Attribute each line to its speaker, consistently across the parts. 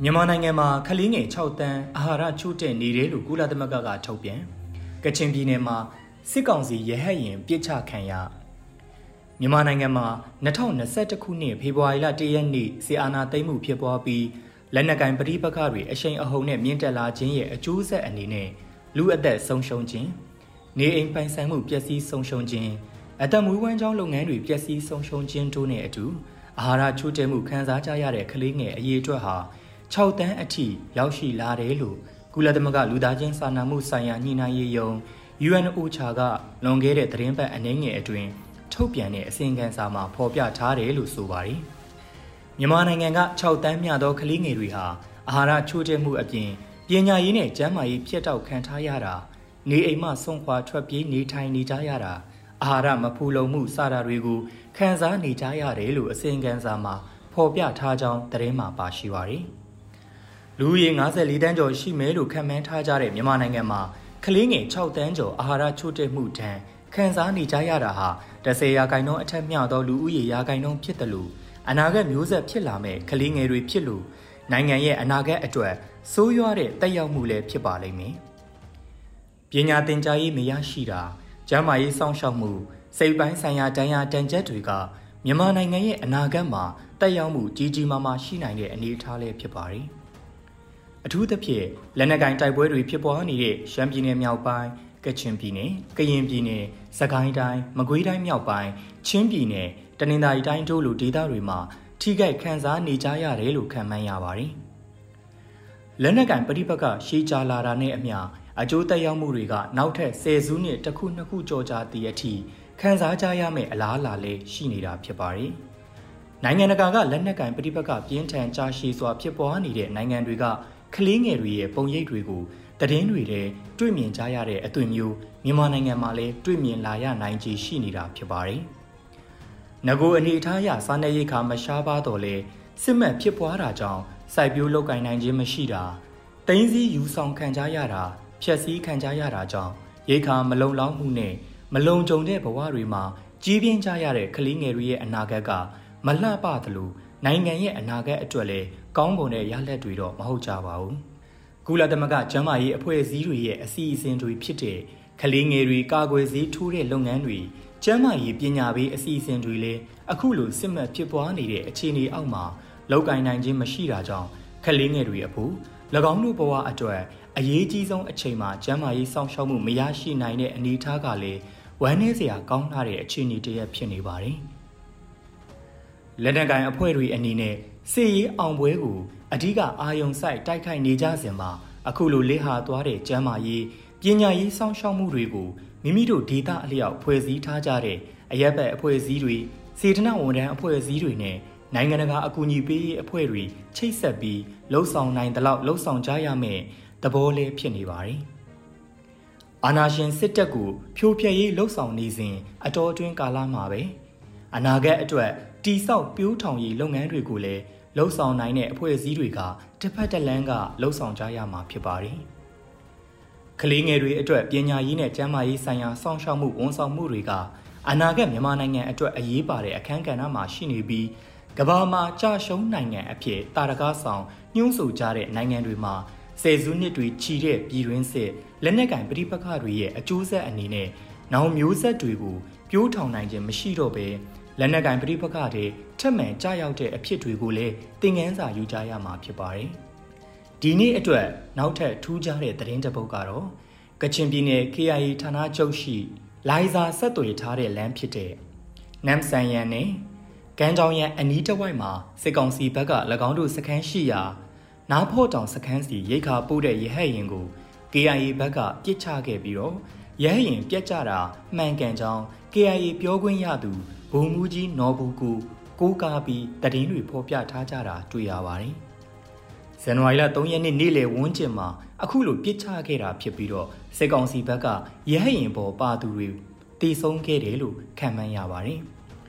Speaker 1: မြန်မာနိုင်ငံမှာခလေးငယ်6တန်းအာဟာရချို့တဲ့နေတယ်လို့ကုလသမဂ္ဂကထုတ်ပြန်ကချင်ပြည်နယ်မှာစစ်ကောင်စီရဟတ်ရင်ပြစ်ချခံရမြန်မာနိုင်ငံမှာ2021ခုနှစ်ဖေဖော်ဝါရီလ1ရက်နေ့ဆီအာနာသိမ်းမှုဖြစ်ပွားပြီးလက်နက်ကင်ပဋိပက္ခတွေအရှိန်အဟုန်နဲ့မြင့်တက်လာခြင်းရဲ့အကျိုးဆက်အနေနဲ့လူအသက်ဆုံးရှုံးခြင်းနေအိမ်ပိုင်ဆိုင်မှုပျက်စီးဆုံးရှုံးခြင်းအသက်မွေးဝမ်းကြောင်းလုပ်ငန်းတွေပျက်စီးဆုံးရှုံးခြင်းတို့နဲ့အတူအာဟာရချို့တဲ့မှုခံစားကြရတဲ့ကလေးငယ်အရေးအတွက်ဟာ 6တန်းအထိရောက်ရှိလာတယ်လို့ကုလသမဂ္ဂလူသားချင်းစာနာမှုဆိုင်ရာညှိနှိုင်းရေးယုံ UNOCHA ကလွန်ခဲ့တဲ့သတင်းပတ်အနည်းငယ်အတွင်းထုတ်ပြန်တဲ့အစီရင်ခံစာမှာဖော်ပြထားတယ်လို့ဆိုပါတယ်။မြန်မာနိုင်ငံက6တန်းမြသောကလေးငယ်တွေဟာအာဟာရချို့တဲ့မှုအပြင်ပညာရေးနဲ့ကျန်းမာရေးဖြတ်တောက်ခံထားရတာနေအိမ်မှဆုံးခွာထွက်ပြေးနေထိုင်နေကြရတာအာဟာရမဖူလုံမှုစတာတွေကိုခံစားနေကြရတယ်လို့အစီရင်ခံစာမှာဖော်ပြထားကြောင်းသတင်းမှာပါရှိပါတယ်။ လူဦးရေ54တန်းကျော်ရှိမယ်လို့ခန့်မှန်းထားကြတဲ့မြန်မာနိုင်ငံမှာကလေးငယ်6တန်းကျော်အာဟာရချို့တဲ့မှုတန်းခံစားနေကြရတာဟာ10ရာခိုင်နှုန်းအထက်မျှသောလူဦးရေရာခိုင်နှုန်းဖြစ်တယ်လို့အနာဂတ်မျိုးဆက်ဖြစ်လာမဲ့ကလေးငယ်တွေဖြစ်လို့နိုင်ငံရဲ့အနာဂတ်အတွက်စိုးရွားတဲ့တက်ရောက်မှုလည်းဖြစ်ပါလိမ့်မယ်။ပညာသင်ကြားရေးမရရှိတာကျန်းမာရေးစောင့်ရှောက်မှုစိတ်ပိုင်းဆိုင်ရာတန်ရာတန်ချက်တွေကမြန်မာနိုင်ငံရဲ့အနာဂတ်မှာတက်ရောက်မှုကြီးကြီးမားမားရှိနိုင်တဲ့အနေအထားလေးဖြစ်ပါတယ်။ အထူးသဖြင့်လက်နက်ကင်တိုက်ပွဲတွေဖြစ်ပွားနေတဲ့ရှမ်းပြည်နယ်မြောက်ပိုင်းကချင်ပြည်နယ်ကရင်ပြည်နယ်စကိုင်းတိုင်းမကွေးတိုင်းမြောက်ပိုင်းချင်းပြည်နယ်တနင်္သာရီတိုင်းတို့လိုဒေသတွေမှာထိခိုက်ခံစားနေကြရတယ်လို့ခန့်မှန်းရပါတယ်။လက်နက်ကင်ပဋိပက္ခရှေးကြလာတာနဲ့အမျှအကျိုးသက်ရောက်မှုတွေကနောက်ထပ်10စုနှစ်တစ်ခုနှစ်ခုကြော်ကြာတည်အထိခံစားကြရမယ့်အလားအလာလေးရှိနေတာဖြစ်ပါတယ်။နိုင်ငံတကာကလက်နက်ကင်ပဋိပက္ခပြင်းထန်ကြာရှည်စွာဖြစ်ပွားနေတဲ့နိုင်ငံတွေက ကလေးငယ်တွေရဲ့ပုံရိပ်တွေကိုတည်င်းတွေထဲတွေ့မြင်ကြရတဲ့အသွင်မျိုးမြန်မာနိုင်ငံမှာလည်းတွေ့မြင်လာရနိုင်ခြေရှိနေတာဖြစ်ပါတယ်။ငကိုအနေထားအရစားနပ်ရိက္ခာမရှားပါတော့လဲစစ်မှတ်ဖြစ်ပွားတာကြောင့်စိုက်ပျိုးလုပ်ကိုင်နိုင်ခြင်းမရှိတာတင်းစည်းယူဆောင်ခံကြရတာဖြက်စီးခံကြရတာကြောင့်ရိက္ခာမလုံလောက်မှုနဲ့မလုံခြုံတဲ့ဘဝတွေမှာကြီးပြင်းကြရတဲ့ကလေးငယ်တွေရဲ့အနာဂတ်ကမလှပသလိုနိုင်ငံရဲ့အနာဂတ်အတွက်လည်း ကောင်းမွန်တဲ့ရလဒ်တွေတော့မဟုတ်ကြပါဘူး။ကုလသမဂ္ဂကျန်းမာရေးအဖွဲ့အစည်းတွေရဲ့အစီအစဉ်တွေဖြစ်တဲ့ကလေးငယ်တွေကာကွယ်ဆေးထိုးတဲ့လုပ်ငန်းတွေကျန်းမာရေးပညာပေးအစီအစဉ်တွေလည်းအခုလိုစစ်မှတ်ဖြစ်ပွားနေတဲ့အခြေအနေအောက်မှာလောက်ကင်နိုင်ခြင်းမရှိတာကြောင့်ကလေးငယ်တွေအဖို့၎င်းတို့ဘဝအတွက်အရေးကြီးဆုံးအချိန်မှာကျန်းမာရေးစောင့်ရှောက်မှုမရရှိနိုင်တဲ့အနေအထားကလည်းဝမ်းနည်းစရာကောင်းလာတဲ့အခြေအနေတည်းဖြစ်နေပါတယ်။လက်နက်ကိုင်အဖွဲ့တွေအနေနဲ့ စစ်ရေးအောင်ပွဲကိုအဓိကအာယုံဆိုင်တိုက်ခိုက်နေကြစဉ်မှာအခုလိုလေဟာသွားတဲ့ကျမ်းမာရေးပညာရေးစောင့်ရှောက်မှုတွေကိုမိမိတို့ဒေသအလျောက်ဖွဲ့စည်းထားကြတဲ့အရက်ဘက်အဖွဲ့အစည်းတွေစေတနာဝန်ထမ်းအဖွဲ့အစည်းတွေနဲ့နိုင်ငံတကာအကူအညီပေးရေးအဖွဲ့တွေချိတ်ဆက်ပြီးလှုပ်ဆောင်နိုင်သလောက်လှုပ်ဆောင်ကြရမယ်သဘောလေးဖြစ်နေပါတယ်။အာနာရှင်စစ်တပ်ကိုဖြိုဖျက်ရေးလှုပ်ဆောင်နေစဉ်အတော်အတွင်းကာလမှာပဲအနာဂတ်အတွက် တိဆောက်ပြိုးထောင်ရေးလုပ်ငန်းတွေကိုလည်းလှုပ်ဆောင်နိုင်တဲ့အဖွဲ့အစည်းတွေကတစ်ဖက်တစ်လမ်းကလှုပ်ဆောင်ကြရမှာဖြစ်ပါတယ်။ကလေးငယ်တွေအတွက်ပညာရေးနဲ့ကျန်းမာရေးဆိုင်ရာစောင့်ရှောက်မှုဝန်ဆောင်မှုတွေကအနာဂတ်မြန်မာနိုင်ငံအတွက်အရေးပါတဲ့အခန်းကဏ္ဍမှာရှိနေပြီးကမ္ဘာမှာကြာရှုံးနိုင်ငံအဖြစ်တာရကားဆောင်ညှိုးဆိုကြတဲ့နိုင်ငံတွေမှာဆယ်စုနှစ်တွေချီတဲ့ပြည်တွင်းစစ်လက်နက်ကင်ပဋိပက္ခတွေရဲ့အကျိုးဆက်အနေနဲ့နောင်မျိုးဆက်တွေကိုပြိုးထောင်နိုင်ခြင်းမရှိတော့ဘဲ လက်နက်ကင်ပဋိပက္ခတွေထက်မှန်ကြောက်တဲ့အဖြစ်တွေကိုလည်းသင်ခန်းစာယူကြရမှာဖြစ်ပါတယ်။ဒီနေ့အတွက်နောက်ထပ်ထူးခြားတဲ့သတင်းတစ်ပုဒ်ကတော့ကချင်ပြည်နယ် KIA ဌာနချုပ်ရှိ လိုင်ဇာဆက်သွယ်ထားတဲ့လမ်းဖြစ်တဲ့နမ်ဆန်ယန်နဲ့ကန်းချောင်းရန်အနီးတစ်ဝိုက်မှာစစ်ကောင်စီဘက်က၎င်းတို့စခန်းရှိရာနားဖို့တောင်စခန်းစီရိတ်ခါပို့တဲ့ရဟတ်ရင်ကို KIA ဘက်ကပြစ်ချခဲ့ပြီးတော့ရဟတ်ရင်ပြက်ကြတာမှန်ကန်ကြောင်း KIA ပြောခွင့်ရသူ ဘုံမူကြီးနော်ဘူးကိုကိုးကားပြီးတည်င်းတွေဖော်ပြထားကြတာတွေ့ရပါတယ်။ဇန်နဝါရီလ3ရက်နေ့နေ့လယ်ဝန်းကျင်မှာအခုလိုပြစ်ချခဲ့တာဖြစ်ပြီးတော့စစ်ကောင်စီဘက်ကရဟရင်ပေါ်ပါသူတွေတည်ဆုံးခဲ့တယ်လို့ခံမှန်းရပါတယ်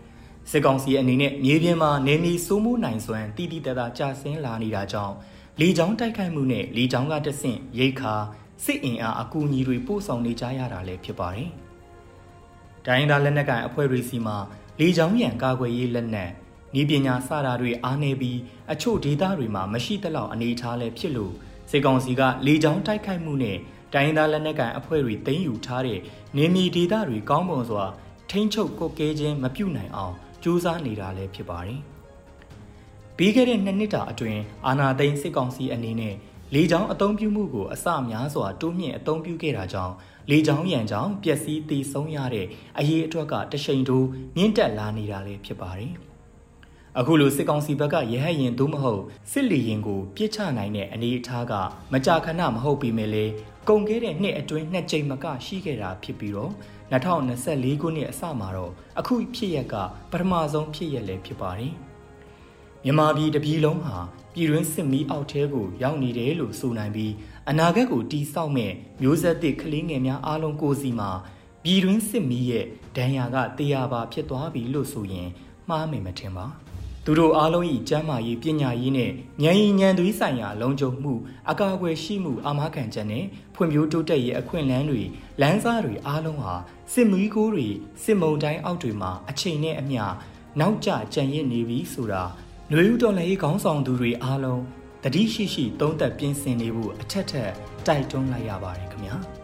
Speaker 1: ။စစ်ကောင်စီအနေနဲ့မြေပြင်မှာနေမီစိုးမိုးနိုင်စွမ်းတိတိတတ်တာကြာဆင်းလာနေတာကြောင့်လေကြောင်းတိုက်ခိုက်မှုနဲ့လေကြောင်းကတဆင့်ရိတ်ခါစစ်အင်အားအကူအညီတွေပို့ဆောင်နေကြရတာလည်းဖြစ်ပါတယ်။တိုင်းသားလက်နက်ကိုင်အဖွဲ့တွေစီမှာ လေကြောင်းရန်ကာကွယ်ရေးလက်နက်ဤပညာစတာတွေအားနေပြီးအချို့ဒေသတွေမှာမရှိသလောက်အနေထားလဲဖြစ်လို့စေကောင်စီကလေကြောင်းတိုက်ခိုက်မှုနဲ့တိုင်းသားလက်နက်ကန်အဖွဲ့တွေတင်ယူထားတဲ့နေမီဒေသတွေကောင်းမွန်စွာထိမ့်ချုပ်ကုတ်ကဲခြင်းမပြုနိုင်အောင်ကြိုးစားနေတာလည်းဖြစ်ပါတယ်။ပြီးခဲ့တဲ့နှစ်နှစ်တာအတွင်းအာနာသိန်းစစ်ကောင်စီအနေနဲ့လေကြောင်းအုံပြုမှုကိုအစများစွာတိုးမြင့်အုံပြုခဲ့တာကြောင့် လေကြောင်းရန်ကြောင့်ပျက်စီးသေဆုံးရတဲ့အရေးအတွက်ကတရှိန်တိုးမြင့်တက်လာနေတာလည်းဖြစ်ပါတယ်။အခုလိုစစ်ကောင်စီဘက်ကရဟတ်ရင်သို့မဟုတ်စစ်လီရင်ကိုပြစ်ချနိုင်တဲ့အနေအထားကမကြာခဏမဟုတ်ပေမဲ့လေကုန်ခဲ့တဲ့နှစ်အတွင်းနှစ်ကြိမ်မကရှိခဲ့တာဖြစ်ပြီးတော့2024ခုနှစ်အစမှာတော့အခုဖြစ်ရက်ကပထမဆုံးဖြစ်ရက်လည်းဖြစ်ပါတယ်။ မြန်မာပြည်တပြည်လုံးဟာပြည်တွင်းစစ်မီးအောက်ထဲကိုရောက်နေတယ်လို့ဆိုနိုင်ပြီးအနာဂတ်ကိုတီးဆောက်မဲ့မျိုးဆက်သစ်ကလေးငယ်များအားလုံးကိုစီမှာပြည်တွင်းစစ်မီးရဲ့ဒဏ်ရာကတရားပါဖြစ်သွားပြီလို့ဆိုရင်မှားမယ်မထင်ပါသူတို့အားလုံး၏ကျမ်းမာရေးပညာရေးနဲ့ဉာဏ်ရည်ဉာဏ်သွေးဆိုင်ရာလုံခြုံမှုအကာအကွယ်ရှိမှုအာမခံချက်နဲ့ဖွံ့ဖြိုးတိုးတက်ရေးအခွင့်အလမ်းတွေလမ်းစားတွေအားလုံးဟာစစ်မီးကိုတွေစစ်မုံတိုင်းအောက်တွေမှာအချိန်နဲ့အမျှနောက်ကျကြံ့ရစ်နေပြီဆိုတာ ຫນွေဦးတော်လည်းခေါင်းဆောင်သူတွေအားလုံးတတိရှိရှိသုံးသက်ပြင်ဆင်နေဖို့အထက်ထက်တိုက်တွန်းလိုက်ရပါတယ်ခင်ဗျာ။